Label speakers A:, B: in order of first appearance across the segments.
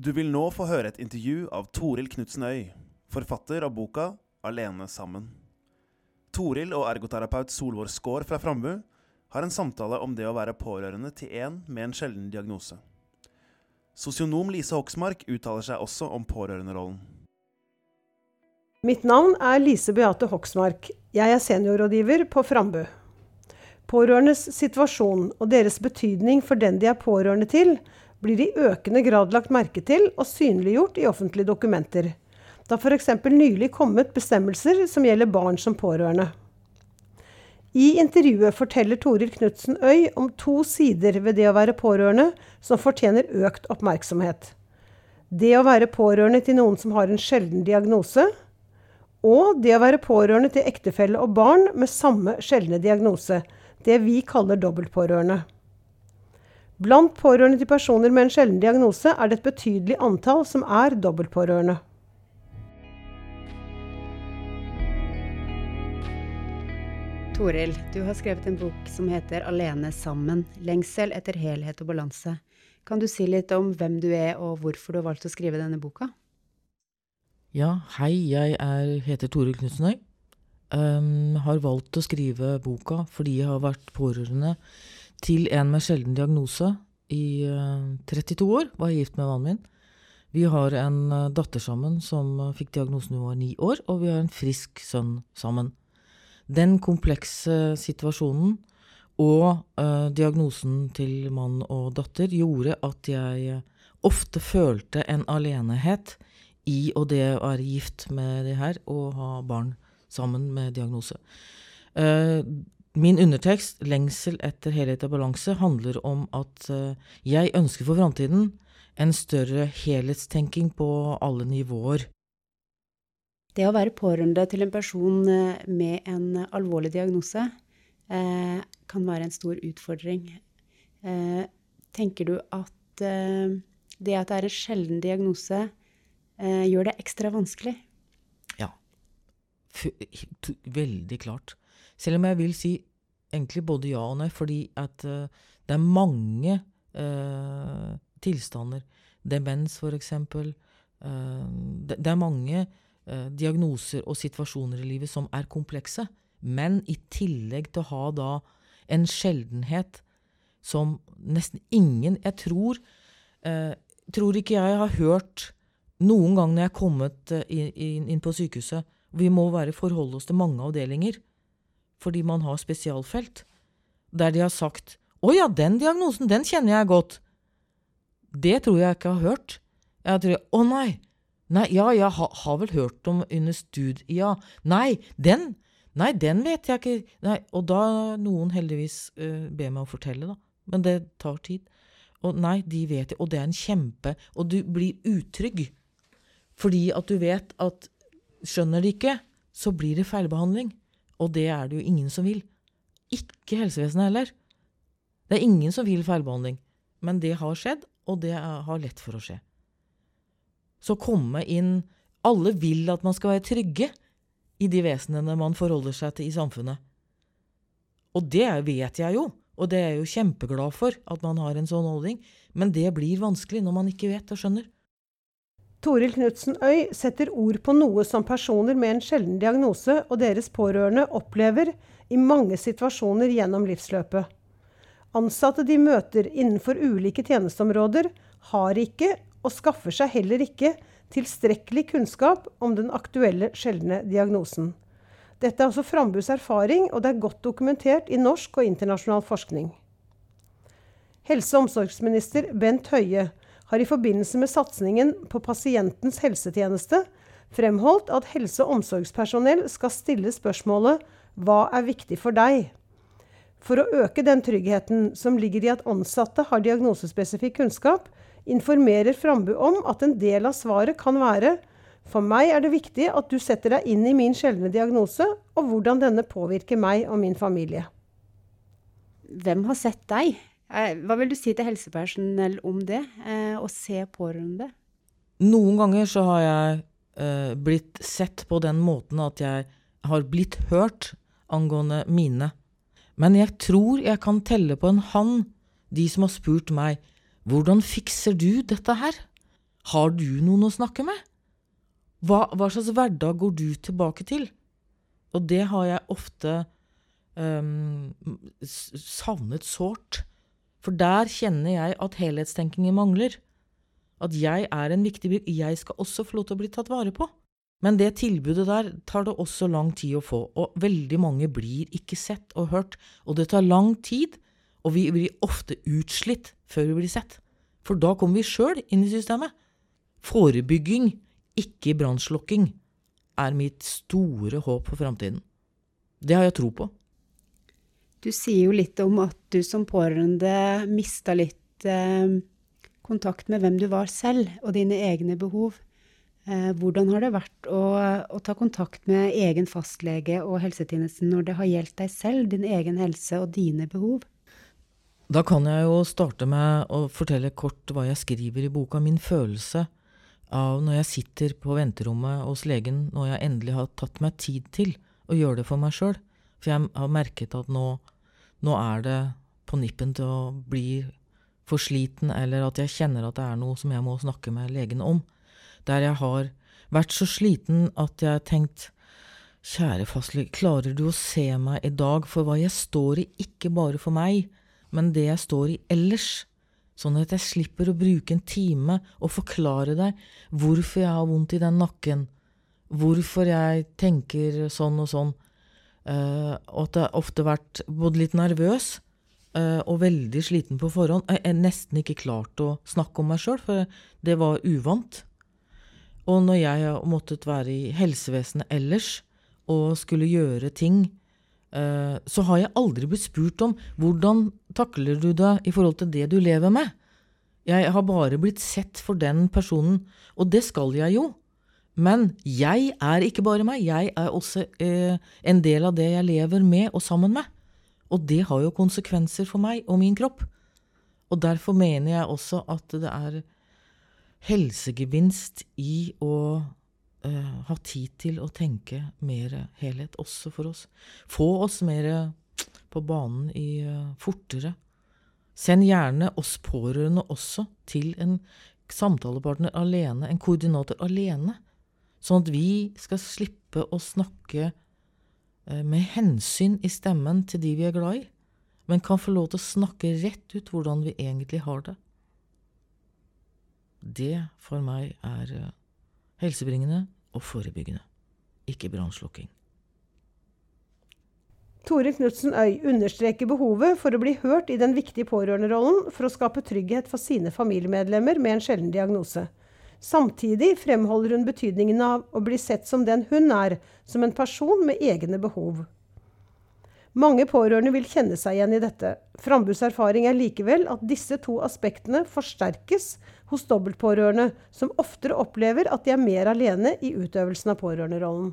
A: Du vil nå få høre et intervju av Toril Knutsen Øy, forfatter av boka 'Alene sammen'. Toril og ergoterapeut Solvår Skaar fra Frambu har en samtale om det å være pårørende til en med en sjelden diagnose. Sosionom Lise Hoksmark uttaler seg også om pårørenderollen.
B: Mitt navn er Lise Beate Hoksmark. Jeg er seniorrådgiver på Frambu. Pårørendes situasjon og deres betydning for den de er pårørende til, blir i økende grad lagt merke til og synliggjort i offentlige dokumenter. Det har f.eks. nylig kommet bestemmelser som gjelder barn som pårørende. I intervjuet forteller Toril Knutsen Øy om to sider ved det å være pårørende som fortjener økt oppmerksomhet. Det å være pårørende til noen som har en sjelden diagnose, og det å være pårørende til ektefelle og barn med samme sjeldne diagnose, det vi kaller dobbeltpårørende. Blant pårørende til personer med en sjelden diagnose er det et betydelig antall som er dobbeltpårørende.
C: Toril, du har skrevet en bok som heter 'Alene sammen lengsel etter helhet og balanse'. Kan du si litt om hvem du er, og hvorfor du har valgt å skrive denne boka?
D: Ja, hei, jeg er, heter Toril Knutsenøy. Um, har valgt å skrive boka fordi jeg har vært pårørende til en med sjelden diagnose i 32 eh, år. Var gift med mannen min. Vi har en eh, datter sammen som eh, fikk diagnosen hun var ni år, og vi har en frisk sønn sammen. Den komplekse situasjonen og uh, diagnosen til mann og datter gjorde at jeg ofte følte en alenehet i og det å være gift med det her og ha barn sammen med diagnose. Uh, Min undertekst, 'Lengsel etter helhet og balanse', handler om at uh, jeg ønsker for framtiden en større helhetstenking på alle nivåer.
C: Det å være pårørende til en person eh, med en alvorlig diagnose eh, kan være en stor utfordring. Eh, tenker du at eh, det at det er en sjelden diagnose, eh, gjør det ekstra vanskelig?
D: Ja. F veldig klart. Selv om jeg vil si egentlig både ja og nei, fordi at uh, det er mange uh, tilstander. Demens, eksempel. Uh, det, det, er mange diagnoser og situasjoner i livet som er komplekse. Men i tillegg til å ha da en sjeldenhet som nesten ingen Jeg tror, tror ikke jeg har hørt noen gang når jeg er kommet inn, inn på sykehuset Vi må være forholde oss til mange avdelinger fordi man har spesialfelt, der de har sagt 'Å ja, den diagnosen, den kjenner jeg godt'. Det tror jeg ikke jeg har hørt. Jeg tror 'Å nei'. Nei, ja, jeg har, har vel hørt om under studie Ja. Nei, den Nei, den vet jeg ikke. Nei, og da noen heldigvis uh, ber meg å fortelle, da. Men det tar tid. Og nei, de vet det. Og det er en kjempe Og du blir utrygg. Fordi at du vet at skjønner de ikke, så blir det feilbehandling. Og det er det jo ingen som vil. Ikke helsevesenet heller. Det er ingen som vil feilbehandling. Men det har skjedd, og det har lett for å skje. Så komme inn Alle vil at man skal være trygge i de vesenene man forholder seg til i samfunnet. Og det vet jeg jo, og det er jeg jo kjempeglad for at man har en sånn holdning, men det blir vanskelig når man ikke vet og skjønner.
B: Toril Knutsen Øy setter ord på noe som personer med en sjelden diagnose og deres pårørende opplever i mange situasjoner gjennom livsløpet. Ansatte de møter innenfor ulike tjenesteområder, har ikke, og skaffer seg heller ikke, tilstrekkelig kunnskap om den aktuelle sjeldne diagnosen. Dette er også Frambus erfaring, og det er godt dokumentert i norsk og internasjonal forskning. Helse- og omsorgsminister Bent Høie har i forbindelse med satsingen på pasientens helsetjeneste fremholdt at helse- og omsorgspersonell skal stille spørsmålet 'Hva er viktig for deg?' For å øke den tryggheten som ligger i at ansatte har diagnosespesifikk kunnskap, informerer Frambu om at en del av svaret kan være for meg er det viktig at du setter deg inn i min sjeldne diagnose, og hvordan denne påvirker meg og min familie.
C: Hvem har sett deg? Eh, hva vil du si til helsepersonell om det, eh, å se pårørende?
D: Noen ganger så har jeg eh, blitt sett på den måten at jeg har blitt hørt angående mine. Men jeg tror jeg kan telle på en hand de som har spurt meg hvordan fikser du dette her? Har du noen å snakke med? Hva, hva slags hverdag går du tilbake til? Og det har jeg ofte um, savnet sårt. For der kjenner jeg at helhetstenkingen mangler. At jeg er en viktig bygg, Jeg skal også få lov til å bli tatt vare på. Men det tilbudet der tar det også lang tid å få, og veldig mange blir ikke sett og hørt. Og det tar lang tid, og vi blir ofte utslitt før vi blir sett. For da kommer vi sjøl inn i systemet. Forebygging, ikke brannslukking, er mitt store håp for framtiden. Det har jeg tro på.
C: Du sier jo litt om at du som pårørende mista litt eh, kontakt med hvem du var selv, og dine egne behov. Eh, hvordan har det vært å, å, ta kontakt med egen fastlege og helsetjenesten når det har gjeldt deg selv, din egen helse og dine behov?
D: Da kan jeg jo starte med å fortelle kort hva jeg skriver i boka. Min følelse av når jeg sitter på venterommet hos legen, når jeg endelig har tatt meg tid til å gjøre det for meg sjøl. For jeg har merket at nå, nå er det på nippen til å bli for sliten, eller at jeg kjenner at det er noe som jeg må snakke med legen om. Der jeg har vært så sliten at jeg har tenkt Kjære fastlege, klarer du å se meg i dag? For hva jeg står i, ikke bare for meg, men det jeg står i ellers? Sånn at jeg slipper å bruke en time og forklare deg hvorfor jeg har vondt i den nakken, hvorfor jeg tenker sånn og sånn, og at jeg ofte har vært både litt nervøs uh, og veldig sliten på forhånd. Jeg har nesten ikke klart å snakke om meg sjøl, for det var uvant. Og når jeg har måttet være i helsevesenet ellers og skulle gjøre ting, eh, så har jeg aldri blitt spurt om hvordan takler du deg i forhold til det du lever med. Jeg har bare blitt sett for den personen, og det skal jeg jo. Men jeg er ikke bare meg, jeg er også eh, en del av det jeg lever med og sammen med. Og det har jo konsekvenser for meg og min kropp. Og derfor mener jeg også at det er helsegevinst i å eh, ha tid til å tenke mer helhet, også for oss. Få oss mer på banen i eh, fortere. Send gjerne oss pårørende også til en samtalepartner alene, en koordinator alene, sånn at vi skal slippe å snakke uh, med hensyn i stemmen til de vi er glad i, men kan få lov til å snakke rett ut hvordan vi egentlig har det. Det for meg er eh, helsebringende og forebyggende, ikke brannslukking.
B: Tore Knutsen Øy understreker behovet for å bli hørt i den viktige pårørenderollen for å skape trygghet for sine familiemedlemmer med en sjelden diagnose. Samtidig fremholder hun betydningen av å bli sett som den hun er, som en person med egne behov. Mange pårørende vil kjenne seg igjen i dette. Frambus erfaring er likevel at disse to aspektene forsterkes hos dobbeltpårørende, som oftere opplever at de er mer alene i utøvelsen av pårørenderollen.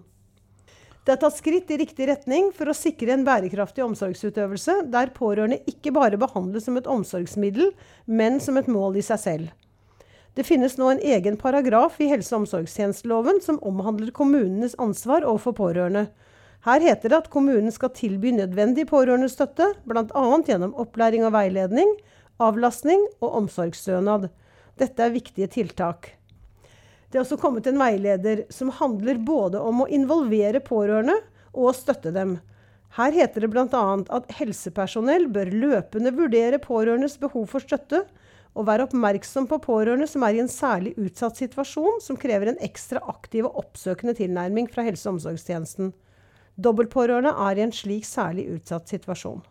B: Det er tatt skritt i riktig retning for å sikre en bærekraftig omsorgsutøvelse, der pårørende ikke bare behandles som et omsorgsmiddel, men som et mål i seg selv. Det finnes nå en egen paragraf i helse- og omsorgstjenesteloven som omhandler kommunenes ansvar overfor pårørende. Her heter det at kommunen skal tilby nødvendig pårørendestøtte, bl.a. gjennom opplæring og veiledning, avlastning og omsorgsstønad. Dette er viktige tiltak. Det er også kommet en veileder som handler både om å involvere pårørende og å støtte dem. Her heter det bl.a. at helsepersonell bør løpende vurdere pårørendes behov for støtte, og være oppmerksom på pårørende som er i en særlig utsatt situasjon, som krever en ekstra aktiv og oppsøkende tilnærming fra helse- og omsorgstjenesten. Dobbeltpårørende er i en slik særlig utsatt situasjon.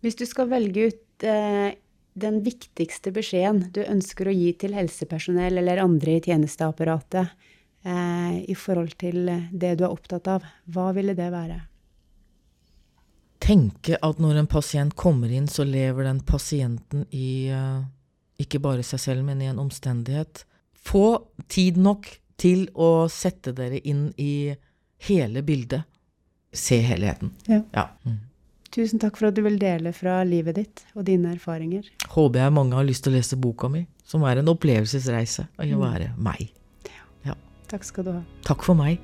C: Hvis du skal velge ut eh, den viktigste beskjeden du ønsker å gi til helsepersonell eller andre i tjenesteapparatet eh, i forhold til det du er opptatt av, hva ville det være?
D: Tenke at når en pasient kommer inn, så lever den pasienten i uh, ikke bare seg selv, men i en omstendighet. Få tid nok til å sette dere inn i hele bildet. Se helheten.
C: Ja.
D: ja. Mm.
C: Tusen takk for at du vil dele fra livet ditt og dine erfaringer.
D: Håper jeg mange har lyst til å lese boka mi, som er en opplevelsesreise av å være meg.
C: Ja. Takk skal du ha.
D: Takk for meg.